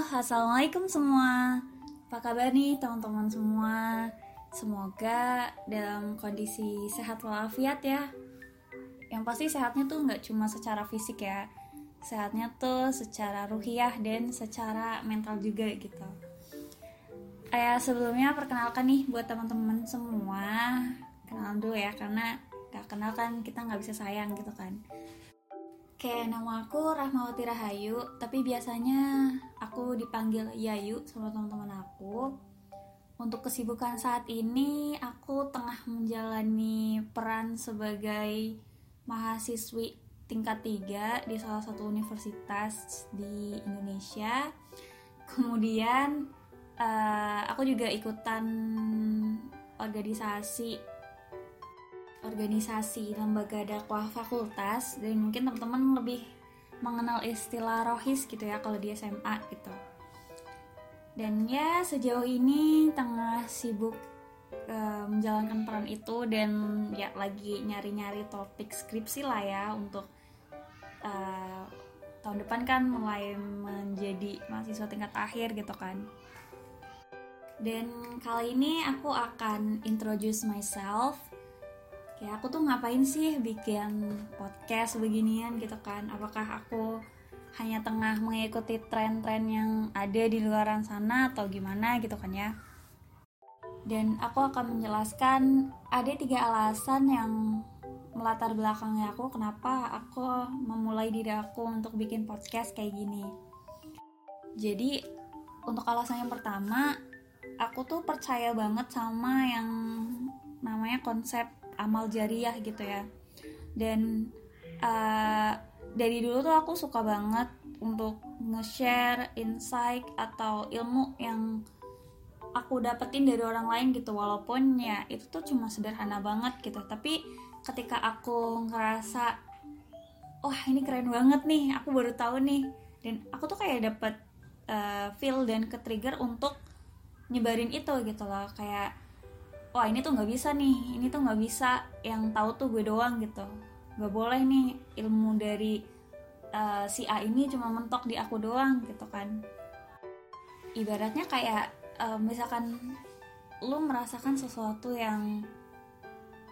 assalamualaikum semua. Apa kabar nih teman-teman semua? Semoga dalam kondisi sehat walafiat ya. Yang pasti sehatnya tuh nggak cuma secara fisik ya, sehatnya tuh secara ruhiah dan secara mental juga gitu. Kayak sebelumnya perkenalkan nih buat teman-teman semua, kenalan dulu ya karena gak kenal kan kita nggak bisa sayang gitu kan. Kayak nama aku Rahmawati Rahayu, tapi biasanya aku dipanggil Yayu sama teman-teman aku. Untuk kesibukan saat ini, aku tengah menjalani peran sebagai mahasiswi tingkat 3 di salah satu universitas di Indonesia. Kemudian, uh, aku juga ikutan organisasi organisasi lembaga dakwah fakultas dan mungkin teman-teman lebih mengenal istilah rohis gitu ya kalau di SMA gitu. Dan ya sejauh ini tengah sibuk uh, menjalankan peran itu dan ya lagi nyari-nyari topik skripsi lah ya untuk uh, tahun depan kan mulai menjadi mahasiswa tingkat akhir gitu kan. Dan kali ini aku akan introduce myself kayak aku tuh ngapain sih bikin podcast beginian gitu kan? Apakah aku hanya tengah mengikuti tren-tren yang ada di luaran sana atau gimana gitu kan ya? Dan aku akan menjelaskan ada tiga alasan yang melatar belakangnya aku kenapa aku memulai diri aku untuk bikin podcast kayak gini. Jadi untuk alasan yang pertama aku tuh percaya banget sama yang namanya konsep amal jariah gitu ya. Dan uh, dari dulu tuh aku suka banget untuk nge-share insight atau ilmu yang aku dapetin dari orang lain gitu. Walaupun ya itu tuh cuma sederhana banget gitu. Tapi ketika aku ngerasa wah oh, ini keren banget nih aku baru tahu nih. Dan aku tuh kayak dapet uh, feel dan ke trigger untuk nyebarin itu gitu loh. Kayak wah ini tuh nggak bisa nih. Ini tuh nggak bisa. Yang tahu tuh gue doang gitu. Nggak boleh nih ilmu dari uh, si A ini cuma mentok di aku doang gitu kan. Ibaratnya kayak uh, misalkan lu merasakan sesuatu yang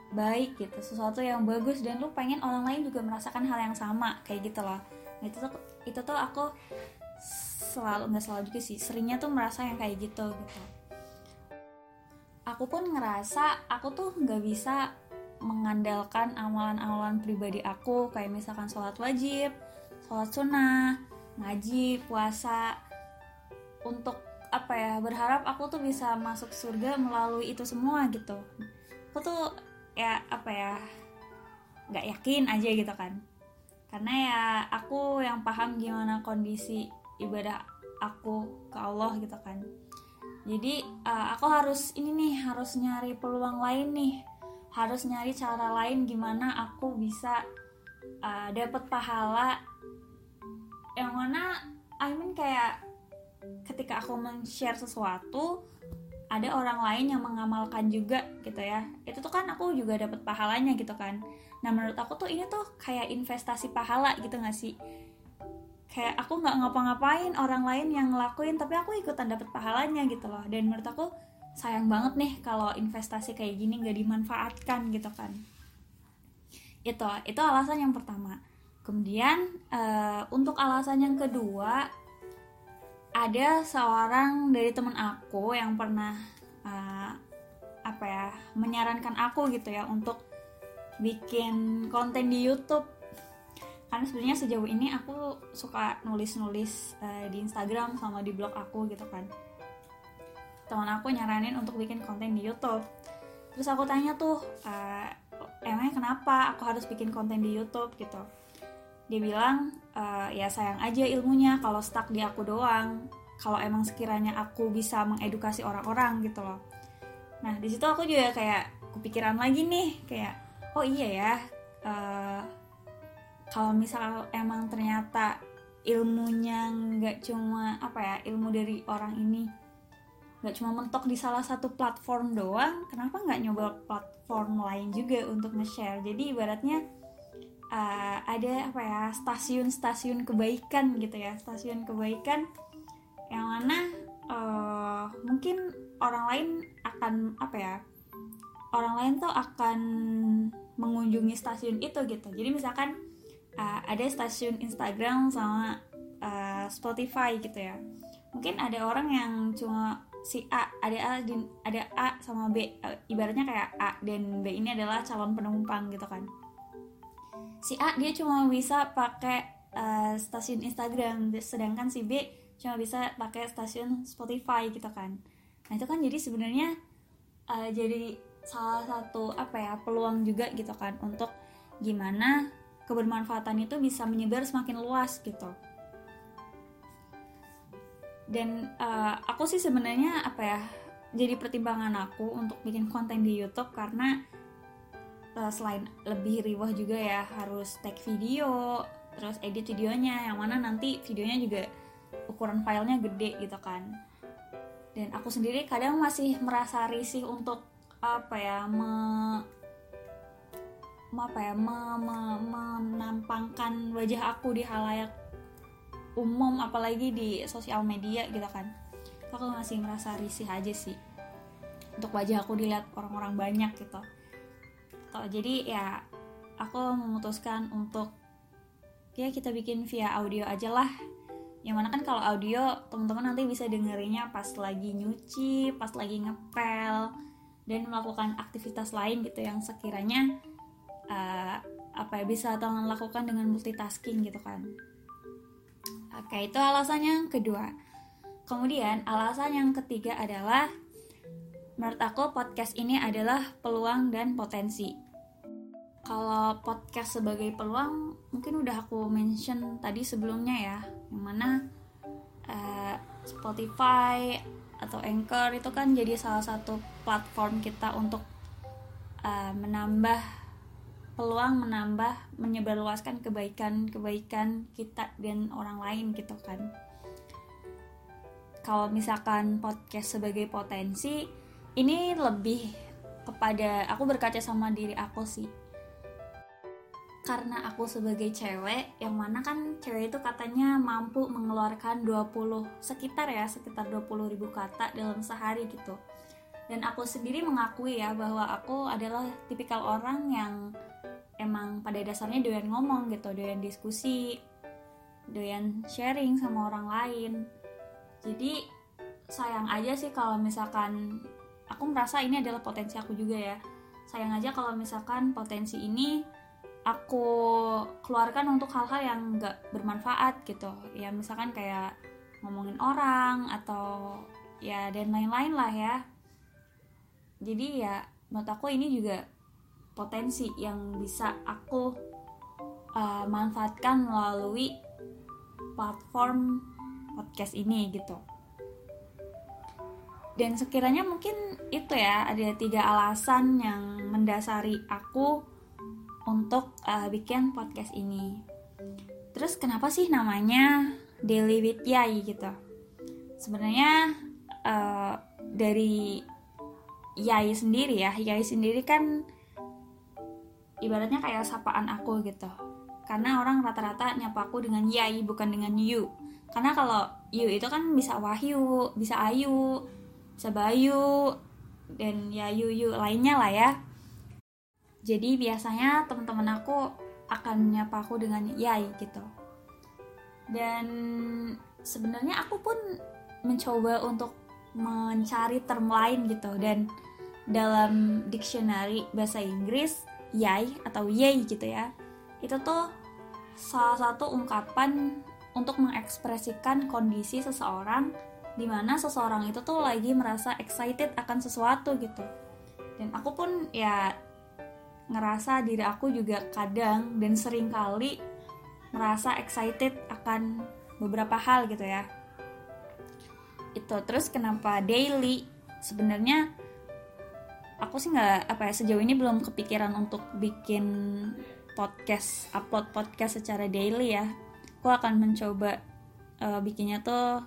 baik gitu sesuatu yang bagus dan lu pengen orang lain juga merasakan hal yang sama kayak gitu loh. Itu tuh itu tuh aku selalu nggak selalu juga sih seringnya tuh merasa yang kayak gitu gitu aku pun ngerasa aku tuh nggak bisa mengandalkan amalan-amalan pribadi aku. Kayak misalkan sholat wajib, sholat sunnah, ngaji, puasa. Untuk apa ya berharap aku tuh bisa masuk surga melalui itu semua gitu. Aku tuh ya apa ya nggak yakin aja gitu kan. Karena ya aku yang paham gimana kondisi ibadah aku ke Allah gitu kan jadi uh, aku harus ini nih harus nyari peluang lain nih. Harus nyari cara lain gimana aku bisa uh, dapat pahala. Yang mana I mean kayak ketika aku men-share sesuatu ada orang lain yang mengamalkan juga gitu ya. Itu tuh kan aku juga dapat pahalanya gitu kan. Nah menurut aku tuh ini tuh kayak investasi pahala gitu gak sih kayak aku nggak ngapa-ngapain orang lain yang ngelakuin tapi aku ikutan dapet pahalanya gitu loh. Dan menurut aku sayang banget nih kalau investasi kayak gini nggak dimanfaatkan gitu kan. Itu itu alasan yang pertama. Kemudian uh, untuk alasan yang kedua ada seorang dari teman aku yang pernah uh, apa ya menyarankan aku gitu ya untuk bikin konten di YouTube karena sebenarnya sejauh ini aku suka nulis-nulis uh, di Instagram sama di blog aku gitu kan. Teman aku nyaranin untuk bikin konten di YouTube. Terus aku tanya tuh uh, emangnya kenapa aku harus bikin konten di YouTube? gitu. Dia bilang uh, ya sayang aja ilmunya kalau stuck di aku doang. Kalau emang sekiranya aku bisa mengedukasi orang-orang gitu loh. Nah di situ aku juga kayak kepikiran lagi nih kayak oh iya ya uh, kalau misal emang ternyata ilmunya nggak cuma apa ya ilmu dari orang ini nggak cuma mentok di salah satu platform doang kenapa nggak nyoba platform lain juga untuk nge-share? Jadi ibaratnya uh, ada apa ya stasiun-stasiun kebaikan gitu ya stasiun kebaikan yang mana uh, mungkin orang lain akan apa ya orang lain tuh akan mengunjungi stasiun itu gitu. Jadi misalkan uh, ada stasiun Instagram sama uh, Spotify gitu ya. Mungkin ada orang yang cuma si A ada A ada A sama B. Uh, ibaratnya kayak A dan B ini adalah calon penumpang gitu kan. Si A dia cuma bisa pakai uh, stasiun Instagram. Sedangkan si B cuma bisa pakai stasiun Spotify gitu kan. Nah itu kan jadi sebenarnya uh, jadi salah satu apa ya peluang juga gitu kan untuk gimana kebermanfaatan itu bisa menyebar semakin luas gitu. Dan uh, aku sih sebenarnya apa ya jadi pertimbangan aku untuk bikin konten di YouTube karena uh, selain lebih riwah juga ya harus take video terus edit videonya yang mana nanti videonya juga ukuran filenya gede gitu kan. Dan aku sendiri kadang masih merasa risih untuk apa ya me apa ya me, me, menampangkan wajah aku di halayak umum apalagi di sosial media gitu kan. Aku masih merasa risih aja sih untuk wajah aku dilihat orang-orang banyak gitu. Tuh, jadi ya aku memutuskan untuk ya kita bikin via audio aja lah. Yang mana kan kalau audio teman-teman nanti bisa dengerinnya pas lagi nyuci pas lagi ngepel dan melakukan aktivitas lain gitu yang sekiranya uh, apa ya bisa teman lakukan dengan multitasking gitu kan. Oke itu alasan yang kedua. Kemudian alasan yang ketiga adalah menurut aku podcast ini adalah peluang dan potensi. Kalau podcast sebagai peluang mungkin udah aku mention tadi sebelumnya ya yang mana uh, Spotify atau Anchor itu kan jadi salah satu platform kita untuk uh, menambah peluang menambah menyebarluaskan kebaikan-kebaikan kita dan orang lain gitu kan. Kalau misalkan podcast sebagai potensi ini lebih kepada aku berkaca sama diri aku sih. Karena aku sebagai cewek yang mana kan cewek itu katanya mampu mengeluarkan 20 sekitar ya sekitar 20 ribu kata dalam sehari gitu dan aku sendiri mengakui ya bahwa aku adalah tipikal orang yang emang pada dasarnya doyan ngomong gitu doyan diskusi doyan sharing sama orang lain. Jadi sayang aja sih kalau misalkan aku merasa ini adalah potensi aku juga ya. Sayang aja kalau misalkan potensi ini aku keluarkan untuk hal-hal yang nggak bermanfaat gitu. Ya misalkan kayak ngomongin orang atau ya dan lain-lain lah ya jadi ya menurut aku ini juga potensi yang bisa aku uh, manfaatkan melalui platform podcast ini gitu dan sekiranya mungkin itu ya ada tiga alasan yang mendasari aku untuk uh, bikin podcast ini. Terus kenapa sih namanya Daily with Yai gitu? Sebenarnya uh, dari Yai sendiri ya, Yai sendiri kan ibaratnya kayak sapaan aku gitu. Karena orang rata-rata nyapa aku dengan Yai bukan dengan You. Karena kalau You itu kan bisa Wahyu, bisa Ayu, bisa Bayu, dan ya Yu Yu lainnya lah ya jadi biasanya teman-teman aku akan nyapa aku dengan yai gitu dan sebenarnya aku pun mencoba untuk mencari term lain gitu dan dalam dictionary bahasa Inggris yai atau yay gitu ya. Itu tuh salah satu ungkapan untuk mengekspresikan kondisi seseorang di mana seseorang itu tuh lagi merasa excited akan sesuatu gitu. Dan aku pun ya ngerasa diri aku juga kadang dan sering kali merasa excited akan beberapa hal gitu ya. Itu terus kenapa daily? Sebenarnya aku sih nggak apa ya sejauh ini belum kepikiran untuk bikin podcast upload podcast secara daily ya. Aku akan mencoba uh, bikinnya tuh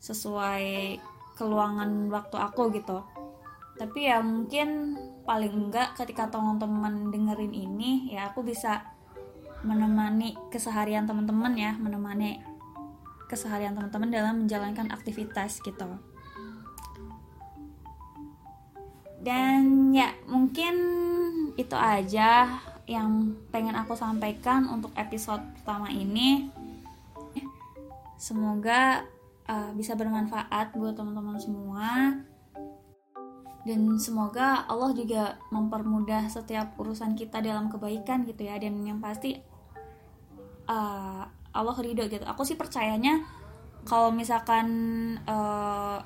sesuai keluangan waktu aku gitu. Tapi ya mungkin paling enggak ketika teman-teman dengerin ini ya aku bisa menemani keseharian teman-teman ya menemani keseharian teman-teman dalam menjalankan aktivitas gitu dan ya mungkin itu aja yang pengen aku sampaikan untuk episode pertama ini. Semoga uh, bisa bermanfaat buat teman-teman semua. Dan semoga Allah juga mempermudah setiap urusan kita dalam kebaikan gitu ya. Dan yang pasti uh, Allah ridho gitu. Aku sih percayanya kalau misalkan uh,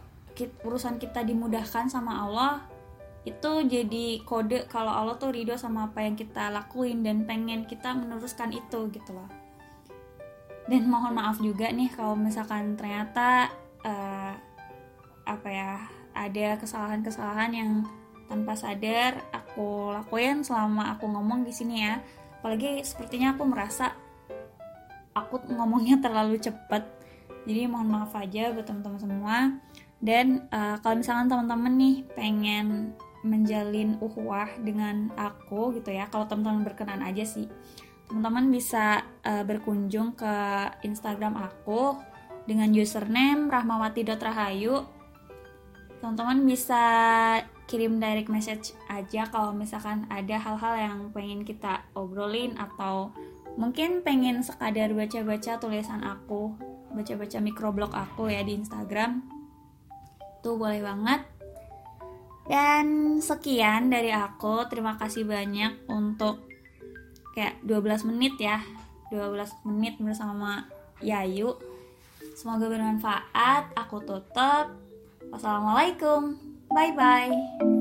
urusan kita dimudahkan sama Allah itu jadi kode kalau Allah tuh ridho sama apa yang kita lakuin dan pengen kita meneruskan itu gitu loh. Dan mohon maaf juga nih kalau misalkan ternyata uh, apa ya ada kesalahan-kesalahan yang tanpa sadar aku lakuin selama aku ngomong di sini ya. Apalagi sepertinya aku merasa aku ngomongnya terlalu cepat. Jadi mohon maaf aja buat teman-teman semua. Dan uh, kalau misalkan teman-teman nih pengen menjalin uhuwah dengan aku gitu ya. Kalau teman-teman berkenan aja sih. Teman-teman bisa uh, berkunjung ke Instagram aku dengan username rahmawati.rahayu teman-teman bisa kirim direct message aja kalau misalkan ada hal-hal yang pengen kita obrolin atau mungkin pengen sekadar baca-baca tulisan aku baca-baca microblog aku ya di Instagram. Tuh boleh banget dan sekian dari aku. Terima kasih banyak untuk kayak 12 menit ya. 12 menit bersama Yayu. Semoga bermanfaat. Aku tutup. Wassalamualaikum. Bye bye.